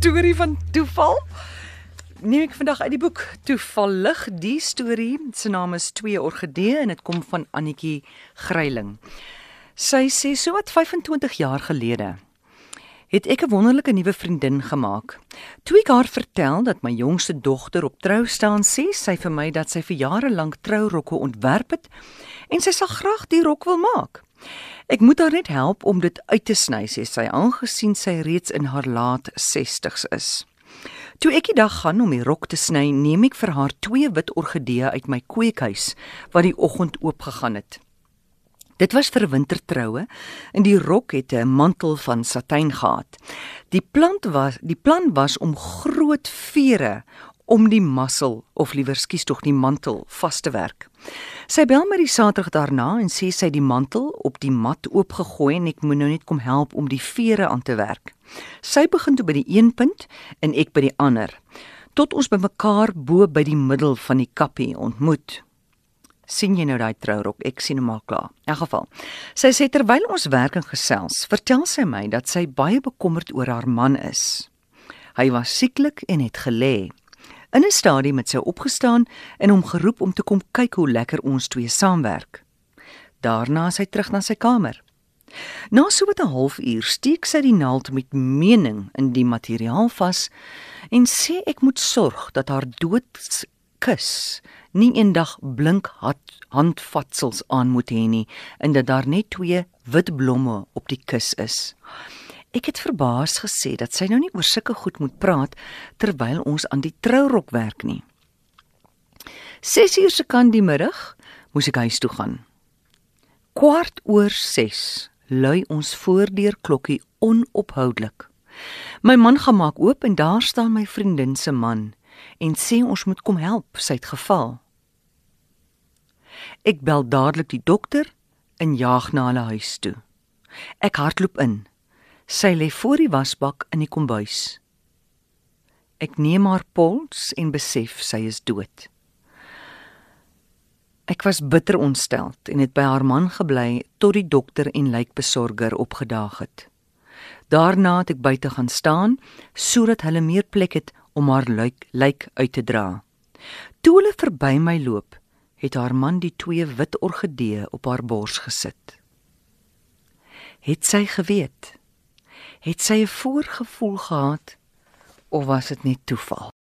storie van toeval. Neem ek vandag uit die boek Toevallig die storie. Se naam is Twee Orgidee en dit kom van Annetjie Gryiling. Sy sê so wat 25 jaar gelede het ek 'n wonderlike nuwe vriendin gemaak. Toe ek haar vertel dat my jongste dogter op trou staan, sê sy vir my dat sy vir jare lank trourokke ontwerp het en sy sal graag die rok wil maak. Ek moet haar net help om dit uit te sny, sê sy, aangesien sy reeds in haar laat 60's is. Toe ek die dag gaan om die rok te sny, neem ek vir haar twee wit orgideeë uit my kweekhuis wat die oggend oopgegaan het. Dit was vir wintertroue en die rok het 'n mantel van satijn gehad. Die plant was die plan was om groot vere om die massel of liewer skies tog die mantel vas te werk. Sy bel my die Saterdag daarna en sê sy het die mantel op die mat oopgegooi en ek moet nou net kom help om die vere aan te werk. Sy begin toe by die een punt en ek by die ander tot ons bymekaar bo by die middel van die kappie ontmoet sien jy nou daai trourok? Ek sien hom al klaar. In geval. Sy sê terwyl ons werk en gesels, vertel sy my dat sy baie bekommerd oor haar man is. Hy was sieklik en het gelê. In 'n stadium het sy opgestaan en hom geroep om te kom kyk hoe lekker ons twee saamwerk. Daarna is hy terug na sy kamer. Na so 'n halfuur steek sy die naald met mening in die materiaal vas en sê ek moet sorg dat haar doodskus nie eendag blink handvatsels aan moet hê nie en dat daar net twee wit blomme op die kus is. Ek het verbaas gesê dat sy nou nie oor sulke goed moet praat terwyl ons aan die trourok werk nie. 6 uur se kant die middag moes ek huis toe gaan. Kwart oor 6 lui ons voordeur klokkie onophoudelik. My man gaan maak oop en daar staan my vriendin se man en sê ons moet kom help, sy het geval. Ek bel dadelik die dokter en jaag na hulle huis toe. Ek hardloop in. Sy lê voor die wasbak in die kombuis. Ek neem haar pols en besef sy is dood. Ek was bitter ontsteld en het by haar man gebly tot die dokter en lijkbesorger opgedaag het. Daarna het ek buite gaan staan sodat hulle meer plek het om haar lijk, lijk uit te dra. Toe hulle verby my loop, het haar man die twee wit orgideeë op haar bors gesit. Het sy geweet? Het sy 'n voorgevoel gehad of was dit net toeval?